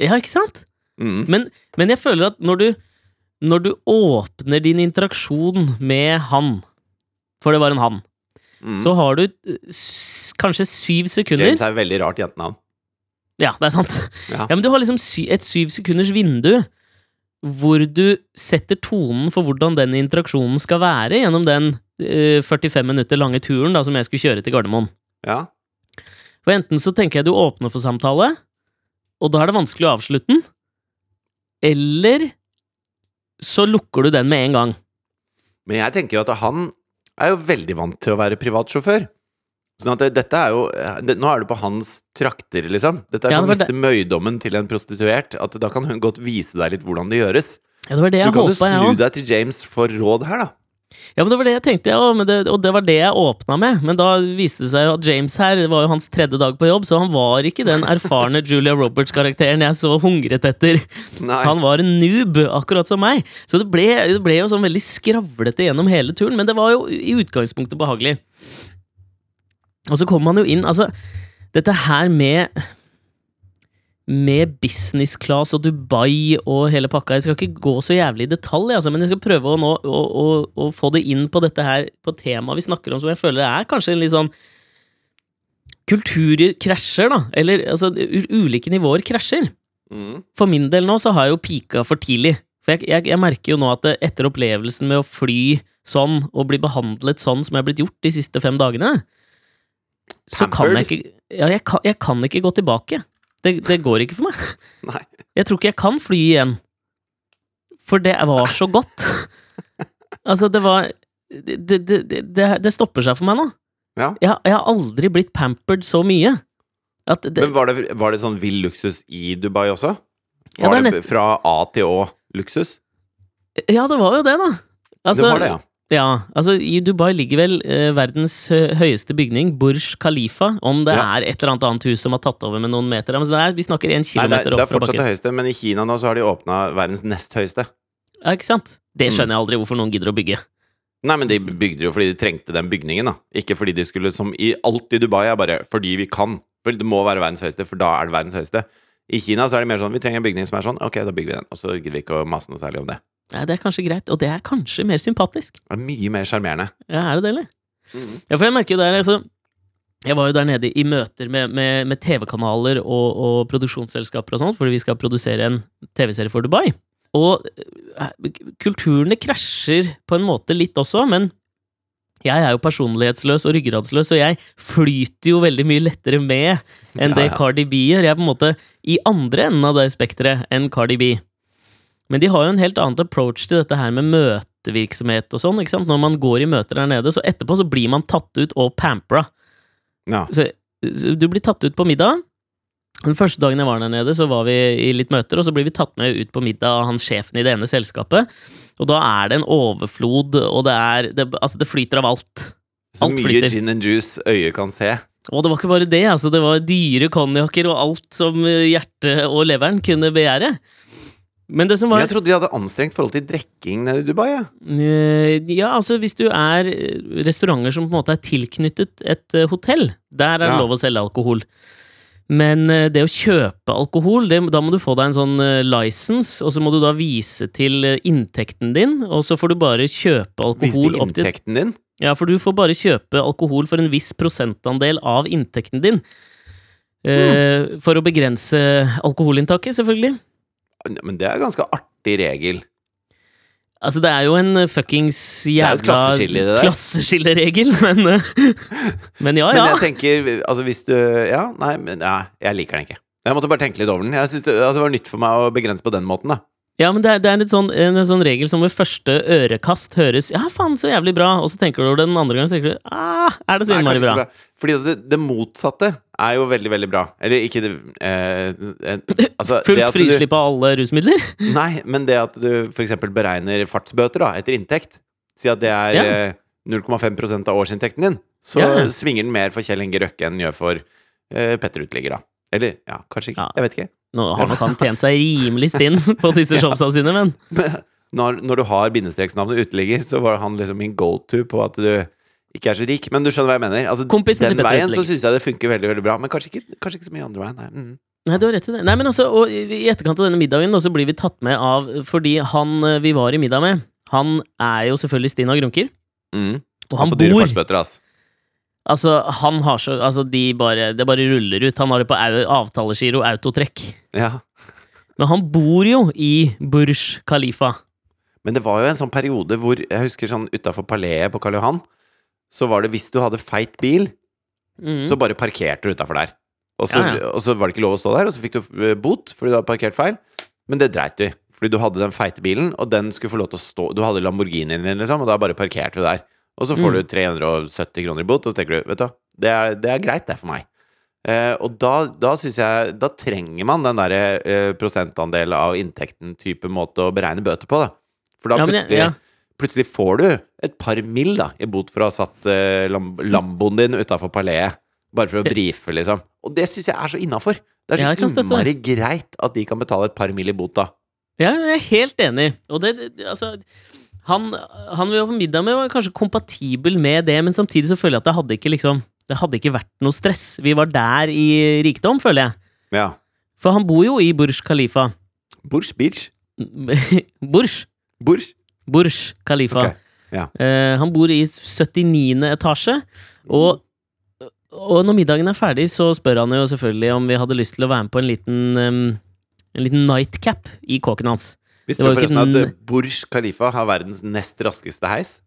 Ja, ikke sant? Mm. Men, men jeg føler at når du, når du åpner din interaksjon med han, for det var en han, Mm. så har du eh, kanskje syv sekunder James er et veldig rart jentenavn. Ja, det er sant. Ja. Ja, men du har liksom sy et syv sekunders vindu hvor du setter tonen for hvordan den interaksjonen skal være gjennom den uh, 45 minutter lange turen da, som jeg skulle kjøre til Gardermoen. Ja. For enten så tenker jeg du åpner for samtale, og da er det vanskelig å avslutte den, eller så lukker du den med en gang. Men jeg tenker jo at han er jo veldig vant til å være privatsjåfør. Sånn at dette er jo Nå er du på hans trakter, liksom. Dette er Ja, å miste møydommen til en prostituert. At da kan hun godt vise deg litt hvordan det gjøres. Ja, det var det Du jeg kan jo snu deg til James for råd her, da. Ja, men det var det jeg tenkte, jeg det, og det var det jeg åpna med. Men da viste det seg jo at James her det var jo hans tredje dag på jobb, så han var ikke den erfarne Julia Roberts-karakteren jeg så hungret etter. Nei. Han var en noob, akkurat som meg. Så det ble, det ble jo sånn veldig skravlete gjennom hele turen, men det var jo i utgangspunktet behagelig. Og så kommer man jo inn Altså, dette her med med business class og Dubai og hele pakka. Jeg skal ikke gå så jævlig i detalj, altså, men jeg skal prøve å, nå, å, å, å få det inn på dette her På temaet vi snakker om, som jeg føler er kanskje en litt sånn Kulturer krasjer, da. Eller altså, ulike nivåer krasjer. Mm. For min del nå så har jeg jo pika for tidlig. For jeg, jeg, jeg merker jo nå at det, etter opplevelsen med å fly sånn, og bli behandlet sånn som jeg har blitt gjort de siste fem dagene, så kan jeg ikke Ja, jeg kan, jeg kan ikke gå tilbake. Det, det går ikke for meg. Nei. Jeg tror ikke jeg kan fly igjen. For det var så godt. Altså, det var Det, det, det, stopper seg for meg nå. Ja. Jeg, jeg har aldri blitt pampered så mye. At det, Men var det, var det sånn vill luksus i Dubai også? Ja, Var det er det, fra A til Å luksus? ja, det var jo det, da. Altså, det var det, ja. Ja, altså I Dubai ligger vel eh, verdens høyeste bygning, Burj Khalifa. Om det Ja. er et eller annet annet hus som har tatt over med noen meter. Men det er, vi snakker én Nei, det, kilometer er, det opp er fortsatt det høyeste, men i Kina nå så har de åpna verdens nest høyeste. Ja, ikke sant? Det Mm. skjønner jeg aldri hvorfor noen gidder å bygge. Nei, men de bygde jo fordi de trengte den bygningen, da. Ikke fordi de skulle, som i alt i Dubai, er bare fordi vi kan. For det må være verdens høyeste, for da er det verdens høyeste. I Kina så er det mer sånn vi trenger en bygning som er sånn, ok, da bygger vi den. Og så gidder vi ikke å mase noe særlig om det. Ja, Det er kanskje greit, og det er kanskje mer sympatisk. Det er mye mer sjarmerende. Ja, er det det, eller? Ja, for jeg merker jo der, altså Jeg var jo der nede i møter med, med, med TV-kanaler og, og produksjonsselskaper og sånt, fordi vi skal produsere en TV-serie for Dubai. Og eh, kulturene krasjer på en måte litt også, men jeg er jo personlighetsløs og ryggradsløs, og jeg flyter jo veldig mye lettere med enn det. Cardi B gjør. Jeg er på en måte i andre enden av det spekteret enn Cardi B. Men de har jo en helt annen approach til dette her med møtevirksomhet og sånn. ikke sant? Når man går i møter der nede, så etterpå så blir man tatt ut og pampra. Ja. Så, så du blir tatt ut på middag. Den første dagen jeg var der nede, så var vi i litt møter, og så blir vi tatt med ut på middag av han sjefen i det ene selskapet. Og da er det en overflod, og det er det, Altså, det flyter av alt. Så Alt mye flyter. gin and juice øyet kan se. Og det var ikke bare det, altså. Det var dyre konjakker og alt som hjertet og leveren kunne begjære. Men det som var jeg trodde de hadde anstrengt forhold til drikking nede i Dubai. Ja. Eh, Ja, altså hvis du er eh, restauranter som på en måte er tilknyttet et eh, hotell, der er det Ja. lov å selge alkohol. Men det å kjøpe alkohol, det, da må du få deg en sånn license, og så må du da vise til inntekten din, og så får du bare kjøpe alkohol opp til inntekten din. Ja, for du får bare kjøpe alkohol for en viss prosentandel av inntekten din. Eh, For å begrense alkoholinntaket, selvfølgelig. Men det er ganske artig regel. Altså, det er jo en fuckings jo et jævla klasseskilleregel, men eh, Men ja, Men jeg tenker, altså hvis du Ja, nei, men ja, jeg liker den ikke. Jeg måtte bare tenke litt over den. Jeg synes det, altså, det var nytt for meg å begrense på den måten, da. Ja, men det er, det er sånn, en sånn regel som ved første ørekast høres Ja, faen, så jævlig bra! Og så tenker du over det den andre gangen, så tenker du ah, er det så innmari bra? bra. Fordi det, det motsatte er jo veldig, veldig bra. Eller ikke det eh, eh, altså, det Fullt frislipp av alle rusmidler? Nei, men det at du f.eks. beregner fartsbøter da, etter inntekt Si at det er Ja. eh, 0,5% av årsinntekten din, så Ja. svinger den mer for Kjell Inge Røkke enn den gjør for eh, Petter Uteligger, da. Eller ja, kanskje ikke. Ja. Jeg vet ikke. Nå har nok han tjent seg rimelig stinn på disse showsa sine, men Når, når du har bindestreksnavnet uteligger, så var han liksom min go to på at du ikke er så rik. Men du skjønner hva jeg mener? Altså, Kompisen den veien så syns jeg det funker veldig veldig bra. Men kanskje ikke, kanskje ikke så mye andre veien. Nei. Mm. Nei, du har rett i det. Nei, men altså, og I etterkant av denne middagen så blir vi tatt med av Fordi han eh, vi var i middag med, han er jo selvfølgelig Stina grunker. Mm. Og Han han får dyre fartsbøter, ass. Altså, han har så Altså, de bare Det bare ruller ut. Han har det på avtalegiro autotrekk. Ja. Men han bor jo i Burj Khalifa. Men det var jo en sånn periode hvor Jeg husker sånn utafor Paleet på Karl Johan, så var det hvis du hadde feit bil, Mm. så bare parkerte du utafor der. Og så, Ja, ja. og så var det ikke lov å stå der, og så fikk du eh, bot fordi du hadde parkert feil. Men det dreit du i, fordi du hadde den feite bilen, og den skulle få lov til å stå Du hadde Lamborghinien din, liksom, og da bare parkerte du der. Og så får Mm. du 370 kroner i bot, og så tenker du, vet du det er, det er greit, det, for meg. Eh, og da, da syns jeg Da trenger man den derre eh, prosentandel av inntekten-type måte å beregne bøter på, da. For da Ja, men jeg- plutselig får du et par mill. da i bot for å ha satt eh, lam Lamboen din utafor paleet. Bare for å brife, liksom. Og det syns jeg er så innafor. Det er så støtte innmari greit at de kan betale et par mill. i bot, da. Ja, jeg er helt enig. Og det, det altså han, han vi var på middag med, var kanskje kompatibel med det, men samtidig så føler jeg at det hadde ikke liksom Det hadde ikke vært noe stress. Vi var der i rikdom, føler jeg. Ja. For han bor jo i Burj Khalifa. Burj Beach. Burj. Burj. Burj Khalifa. Okay. ja. Eh, han bor i 79. etasje, og, og når middagen er ferdig, så spør han jo selvfølgelig om vi hadde lyst til å være med på en liten, um, en liten nightcap i kåken hans. Visste du forresten at den- eh, Burj Khalifa har verdens nest raskeste heis?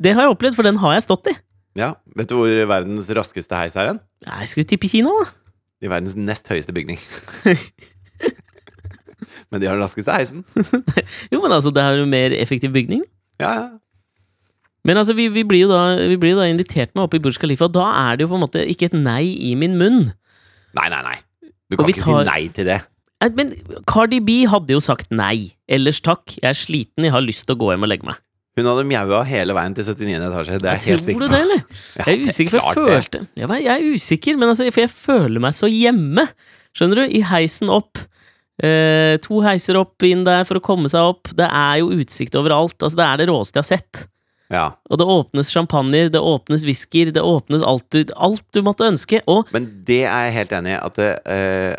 Det har jeg opplevd, for den har jeg stått i. Ja. Vet du hvor verdens raskeste heis er hen? Jeg skulle tippe Kina, da. I verdens nest høyeste bygning. Men de har den raskeste heisen. Jo, men altså, det er jo mer effektiv bygning. Ja, ja. Men altså, vi, vi blir jo da, vi blir da invitert med opp i Burj Khalifa, og da er det jo på en måte ikke et nei i min munn. Nei, nei, nei. Du Og kan vi ikke tar- si nei til det. Men Cardi B hadde jo sagt nei. Ellers takk, jeg er sliten, jeg har lyst til å gå hjem og legge meg. Hun hadde mjaua hele veien til 79. etasje. Det er jeg helt Tror sikker du på. det, eller? Ja, Jeg er det er usikker, for jeg klart følte jeg, var- jeg er usikker, men altså, for jeg føler meg så hjemme. Skjønner du? I heisen opp. Eh, to heiser opp inn der for å komme seg opp. Det er jo utsikt overalt. Altså, det er det råeste jeg har sett. Ja. Og det åpnes champagner, det åpnes whisker, det åpnes alt du, alt du måtte ønske. Og Men det er jeg helt enig i. At det, eh,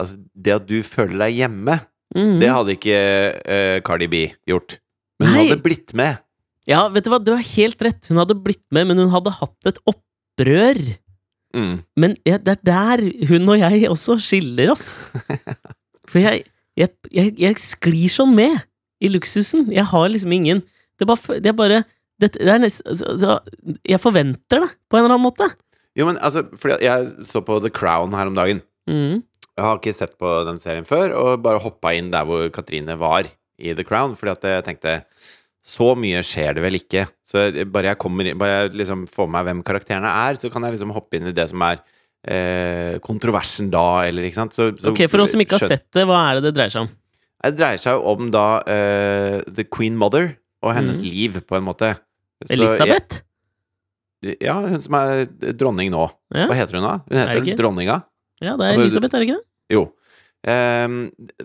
altså, det at du føler deg hjemme, Mhm. det hadde ikke eh, Cardi B gjort. Men hun Nei. hadde blitt med. Ja, vet du hva, du har helt rett. Hun hadde blitt med, men hun hadde hatt et opprør. Mm. Men ja, det er der hun og jeg også skiller oss. For jeg, jeg, jeg, jeg sklir sånn med i luksusen. Jeg har liksom ingen Det er bare, det er bare det, det er nest, altså, altså, Jeg forventer det, på en eller annen måte. Jo, men altså, fordi jeg så på The Crown her om dagen. Mm. Jeg har ikke sett på den serien før, og bare hoppa inn der hvor Katrine var i The Crown, fordi at jeg tenkte så mye skjer det vel ikke. Så bare jeg kommer bare jeg liksom får med meg hvem karakterene er, så kan jeg liksom hoppe inn i det som er eh, kontroversen da, eller ikke sant. Så, så Ok, For oss som ikke har sett det, hva er det det dreier seg om? Det dreier seg jo om da eh, The Queen Mother og hennes mm. liv, på en måte. Så Elisabeth? Jeg, ja, hun som er dronning nå. Ja, Hva heter hun da? Hun Er heter vel dronninga. ja, det er altså, Elisabeth, er det ikke det? Jo. Um,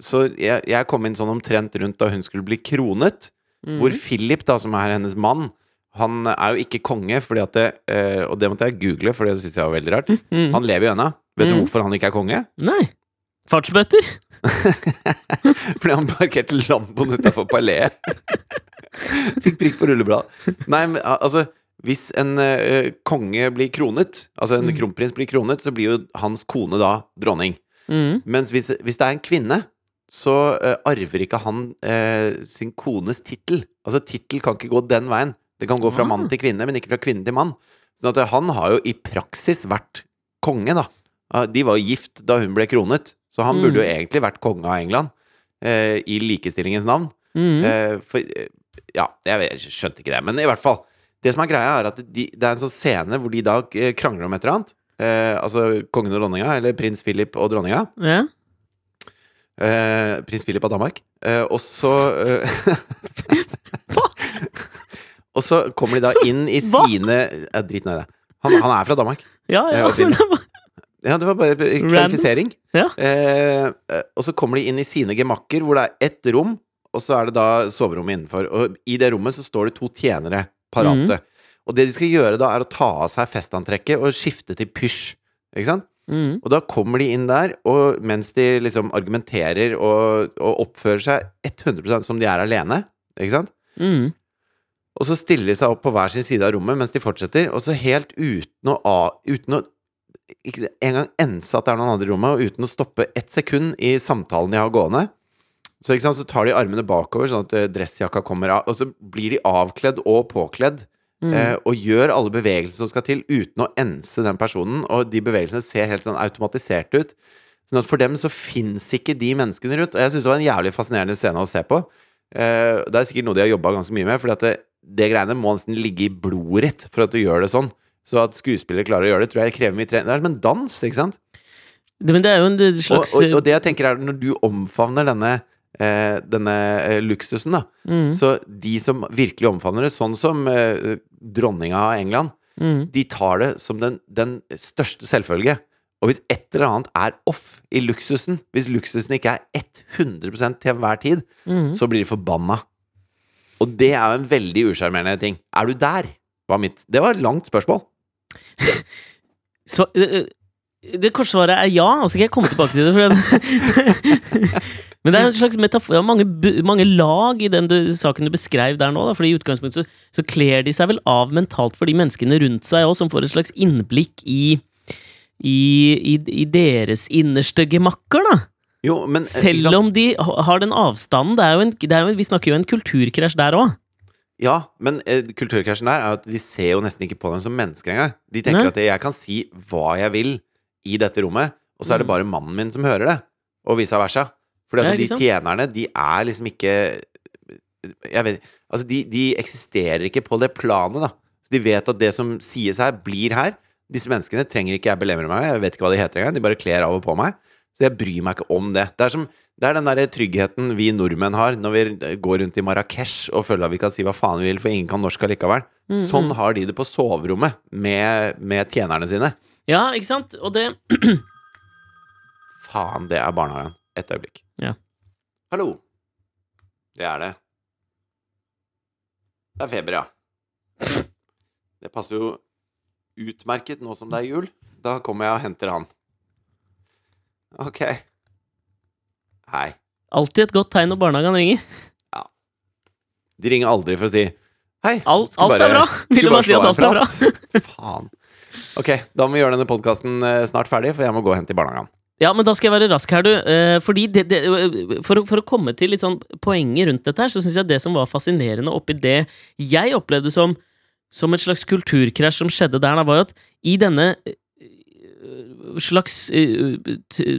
så jeg, jeg kom inn sånn omtrent rundt da hun skulle bli kronet. Mm. Hvor Philip, da, som er hennes mann, han er jo ikke konge, fordi at det, eh, og det måtte jeg google, for det syntes jeg var veldig rart. Mm. Han lever jo ennå. Vet du Mm. hvorfor han ikke er konge? Nei. Fartsbøter? Fordi han parkerte Lamboen utafor paleet. Fikk prikk på rullebladet. Nei, men altså Hvis en uh, konge blir kronet, altså en Mm. kronprins blir kronet, så blir jo hans kone da dronning. Mm. Mens hvis, hvis det er en kvinne, så uh, arver ikke han uh, sin kones tittel. Altså, tittel kan ikke gå den veien. Det kan gå fra Ah. mann til kvinne, men ikke fra kvinne til mann. Sånn at han har jo i praksis vært konge, da. De var jo gift da hun ble kronet, så han burde jo Mm. egentlig vært konge av England. Eh, I likestillingens navn. Mm. Eh, for eh, Ja, jeg, skjønte ikke det, men i hvert fall. Det som er greia, er at de, det er en sånn scene hvor de da eh, krangler om et eller annet. Eh, altså kongen og dronninga, eller prins Philip og dronninga. ja. Eh, prins Philip av Danmark. Eh, og så Og så kommer de da inn i Hva? sine ja, Drit nå i det. Han, han er fra Danmark. ja, ja. Jeg men det Ja, det var bare kvalifisering. Ja. Eh, eh, og så kommer de inn i sine gemakker, hvor det er ett rom, og så er det da soverommet innenfor. Og i det rommet så står det to tjenere parate. Og det de skal gjøre da, er å ta av seg festantrekket og skifte til pysj. Ikke sant? Mm. Og da kommer de inn der, og mens de liksom argumenterer og, og oppfører seg 100% som de er alene, ikke sant? Mhm. Og så stiller de seg opp på hver sin side av rommet mens de fortsetter, og så helt uten å, uten å ikke engang ense at det er noen andre i rommet, og uten å stoppe ett sekund i samtalen de har gående. Så, sant, så tar de armene bakover, sånn at eh, dressjakka kommer av, og så blir de avkledd og påkledd. Mm. Eh, og gjør alle bevegelser som skal til, uten å ense den personen. Og de bevegelsene ser helt sånn automatisert ut. Sånn at for dem så fins ikke de menneskene rundt. Og jeg syns det var en jævlig fascinerende scene å se på. Eh, det er sikkert noe de har jobba ganske mye med, for det, det greiene må nesten ligge i blodet ditt for at du gjør det sånn. Så at skuespillere klarer å gjøre det, tror jeg krever mye trening. Det er som en dans, ikke sant? Det, men det er jo en Og, slags og, og det jeg tenker er når du omfavner denne, eh, denne eh, luksusen, da, Mm. så de som virkelig omfavner det, sånn som eh, dronninga av England, mm. de tar det som den, den største selvfølge. Og hvis et eller annet er off i luksusen, hvis luksusen ikke er 100% til enhver tid, mm. så blir de forbanna. Og det er jo en veldig usjarmerende ting. Er du der? Var mitt. Det var et langt spørsmål. Så, øh, det kortsvaret er ja, og så skal jeg komme tilbake til det. Men det er en slags metafor, det mange, mange lag i den du, saken du beskrev der nå. Da, fordi i utgangspunktet så, så kler de seg vel av mentalt for de menneskene rundt seg òg, som får et slags innblikk i, i, i, i deres innerste gemakker, da. Jo, men eh, Selv om de har den avstanden. Det er jo en, det er jo, vi snakker jo en kulturkrasj der òg. Ja, men eh, kulturkrasjen der er jo at de ser jo nesten ikke på dem som mennesker engang. De tenker Nei. at jeg kan si hva jeg vil i dette rommet, og så er det Mm. bare mannen min som hører det, og vice versa. Fordi Ja, at ikke de tjenerne, de er liksom ikke Jeg vet Altså, de, de eksisterer ikke på det planet, da. Så de vet at det som sies her, blir her. Disse menneskene trenger ikke jeg belemre meg med, jeg vet ikke hva de heter engang. De bare kler av og på meg. Så jeg bryr meg ikke om det. Det er, som, det er den der tryggheten vi nordmenn har når vi går rundt i Marrakech og føler at vi kan si hva faen vi vil, for ingen kan norsk allikevel. Mm, Sånn mm. har de det på soverommet med, med tjenerne sine. Ja, ikke sant? Og det Faen, det er barnehagen. Et øyeblikk. Ja. Hallo. Det er det. Det er feber, ja. Det passer jo utmerket nå som det er jul. Da kommer jeg og henter han. Ok. Hei. Alltid et godt tegn når barnehagen ringer. Ja. De ringer aldri for å si Hei. Alt, alt bare- er bra! Ville bare si at alt er bra. Faen. Ok, da må vi gjøre denne podkasten snart ferdig, for jeg må gå og hente i barnehagen. Ja, men da skal jeg være rask her, du. Eh, fordi det, det, for, å- for å komme til litt sånn poenget rundt dette her, så syns jeg det som var fascinerende oppi det jeg opplevde som, som et slags kulturkrasj som skjedde der, da, var jo at i denne eh, slags eh,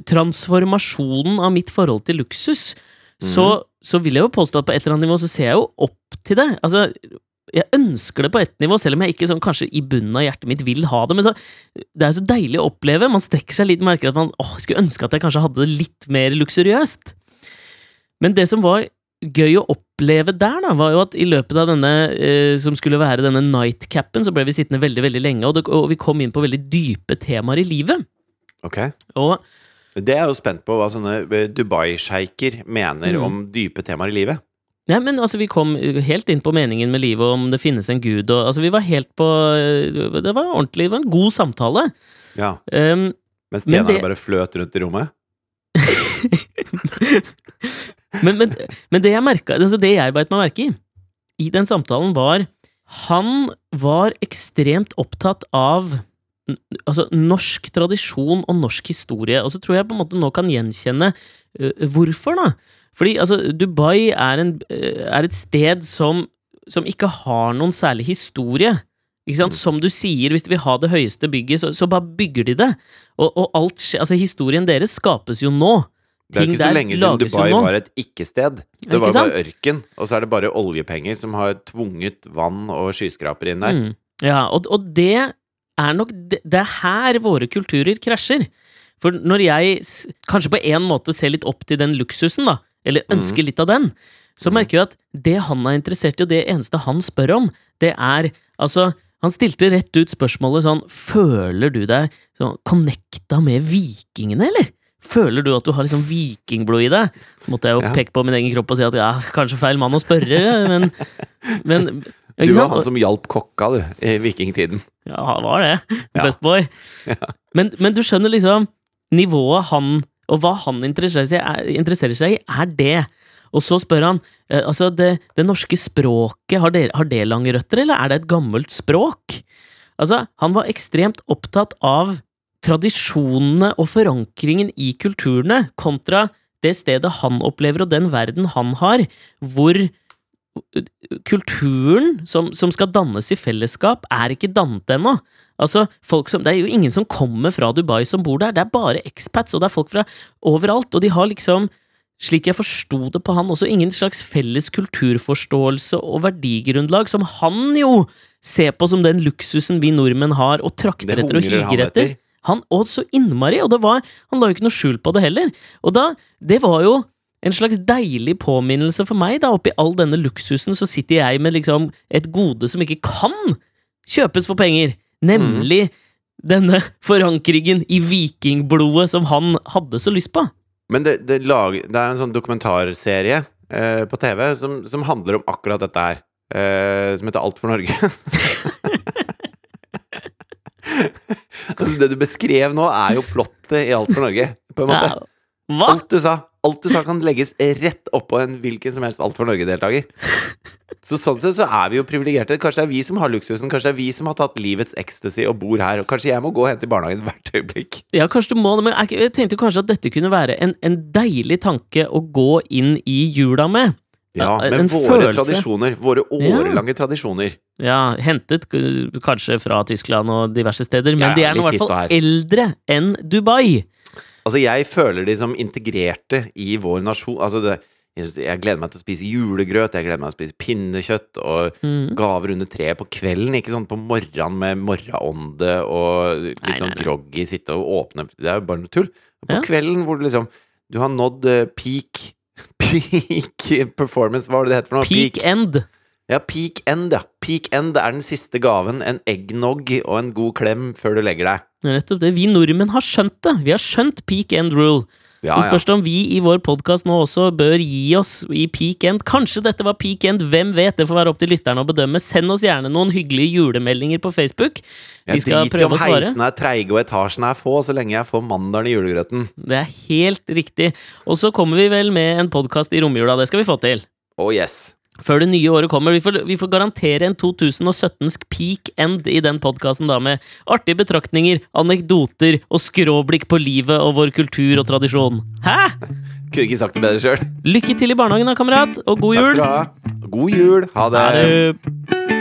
transformasjonen av mitt forhold til luksus, så, så vil jeg jo påstå at på et eller annet nivå så ser jeg jo opp til det. Altså, jeg ønsker det på ett nivå, selv om jeg ikke sånn kanskje i bunnen av hjertet mitt vil ha det. Men så, det er så deilig å oppleve. Man strekker seg litt, merker at man åh, skulle ønske at jeg kanskje hadde det litt mer luksuriøst. Men det som var gøy å oppleve der, da, var jo at i løpet av denne eh, som skulle være denne nightcapen, så ble vi sittende veldig veldig lenge, og, det, og vi kom inn på veldig dype temaer i livet. Ok. Og Det er jeg jo spent på hva sånne eh, Dubai-sjeiker mener Mm. om dype temaer i livet. Nei, men altså, vi kom helt inn på meningen med livet, og om det finnes en gud, og altså, vi var helt på Det var ordentlig, det var en god samtale. Ja. Um, Mens Men tjenerne det- bare fløt rundt i rommet. men, men, men det jeg merka altså Det jeg beit meg merke i i den samtalen, var Han var ekstremt opptatt av altså, norsk tradisjon og norsk historie. Og så tror jeg på en måte nå kan gjenkjenne uh, hvorfor, da. Fordi altså, Dubai er, en, uh, er et sted som, som ikke har noen særlig historie. Ikke sant? Mm. Som du sier, hvis de vil ha det høyeste bygget, så, så bare bygger de det. Og, og alt altså, historien deres skapes jo nå. Det er ikke så lenge siden Dubai var et ikke-sted. Det Ikke var bare ørken, og så er det bare oljepenger som har tvunget vann og skyskrapere inn der. Mm. Ja, og, og det er nok det, det er her våre kulturer krasjer. For når jeg kanskje på en måte ser litt opp til den luksusen, da, eller ønsker litt av den, så Mhm. merker jeg at det han er interessert i, og det eneste han spør om, det er altså Han stilte rett ut spørsmålet sånn Føler du deg sånn connecta med vikingene, eller? Føler du at du har liksom vikingblod i deg? Så måtte jeg jo Ja. peke på min egen kropp og si at ja, kanskje feil mann å spørre, men, men Du var han som hjalp kokka, du, i vikingtiden. Ja, han var det. Best boy. Men, men du skjønner liksom Nivået han Og hva han interesserer seg, er, interesserer seg i, er det. Og så spør han eh, Altså, det, det norske språket, har det, har det lange røtter, eller er det et gammelt språk? Altså, han var ekstremt opptatt av tradisjonene og forankringen i kulturene, kontra det stedet han opplever, og den verden han har, hvor kulturen som, som skal dannes i fellesskap, er ikke dannet ennå. Altså, folk som, det er jo ingen som kommer fra Dubai som bor der, det er bare expats, og det er folk fra overalt, og de har liksom, slik jeg forsto det på han, også ingen slags felles kulturforståelse og verdigrunnlag, som han jo ser på som den luksusen vi nordmenn har, og trakter etter og higer etter. Han, og så innmari, og det var, han la jo ikke noe skjul på det heller. Og da, det var jo en slags deilig påminnelse for meg, da, oppi all denne luksusen, så sitter jeg med liksom et gode som ikke kan kjøpes for penger, nemlig denne forankringen i vikingblodet som han hadde så lyst på. Men det, det, lag, det er en sånn dokumentarserie eh, på TV som, som handler om akkurat dette her. Eh, som heter Alt for Norge. altså, det du beskrev nå, er jo plottet i Alt for Norge, på en måte. Ja. Hva? Alt du sa Alt du sa kan legges rett oppå en hvilken som helst Alt for Norge-deltaker. Så sånn sett så er vi jo privilegerte. Kanskje det er vi som har luksusen. Kanskje det er vi som har tatt livets ecstasy og bor her. Og kanskje jeg må gå og hente i barnehagen hvert øyeblikk. Ja, kanskje du må det, men jeg tenkte kanskje at dette kunne være en, en deilig tanke å gå inn i jula med. Ja, Ja, men en våre følelse. tradisjoner. Våre Ja. tradisjoner. Ja, hentet kanskje fra Tyskland og diverse steder, men Ja, de er nå i hvert fall eldre enn Dubai. Altså, jeg føler de som integrerte i vår nasjon. Altså, det, jeg, gleder meg til å spise julegrøt, jeg gleder meg til å spise pinnekjøtt og Mm. gaver under treet på kvelden. Ikke sånn på morgenen med morgenånde og litt Nei, sånn groggy, sitte og åpne Det er jo bare noe tull. På Ja. kvelden hvor du liksom Du har nådd eh, peak Peak performance, hva var det det het for noe? Peak end. Ja, peak end, ja. Peak end er den siste gaven. En eggnog og en god klem før du legger deg. Nettopp det. Vi nordmenn har skjønt det. Vi har skjønt peak end rule. Ja, Så spørs det om vi i vår podkast nå også bør gi oss i peak end. Kanskje dette var peak end, hvem vet? Det får være opp til lytterne å bedømme. Send oss gjerne noen hyggelige julemeldinger på Facebook. Vi Jeg skal driter i om heisene er treige og etasjene er få, så lenge jeg får mandelen i julegrøten. Det er helt riktig. Og så kommer vi vel med en podkast i romjula. Det skal vi få til. Oh yes. Før det nye året kommer. Vi får, vi får garantere en 2017sk peak end i den podkasten, da, med artige betraktninger, anekdoter og skråblikk på livet og vår kultur og tradisjon. Hæ?! Kunne ikke sagt det bedre sjøl. Lykke til i barnehagen da, kamerat, og god jul! Takk skal du ha. God jul. Ha det. Ha det!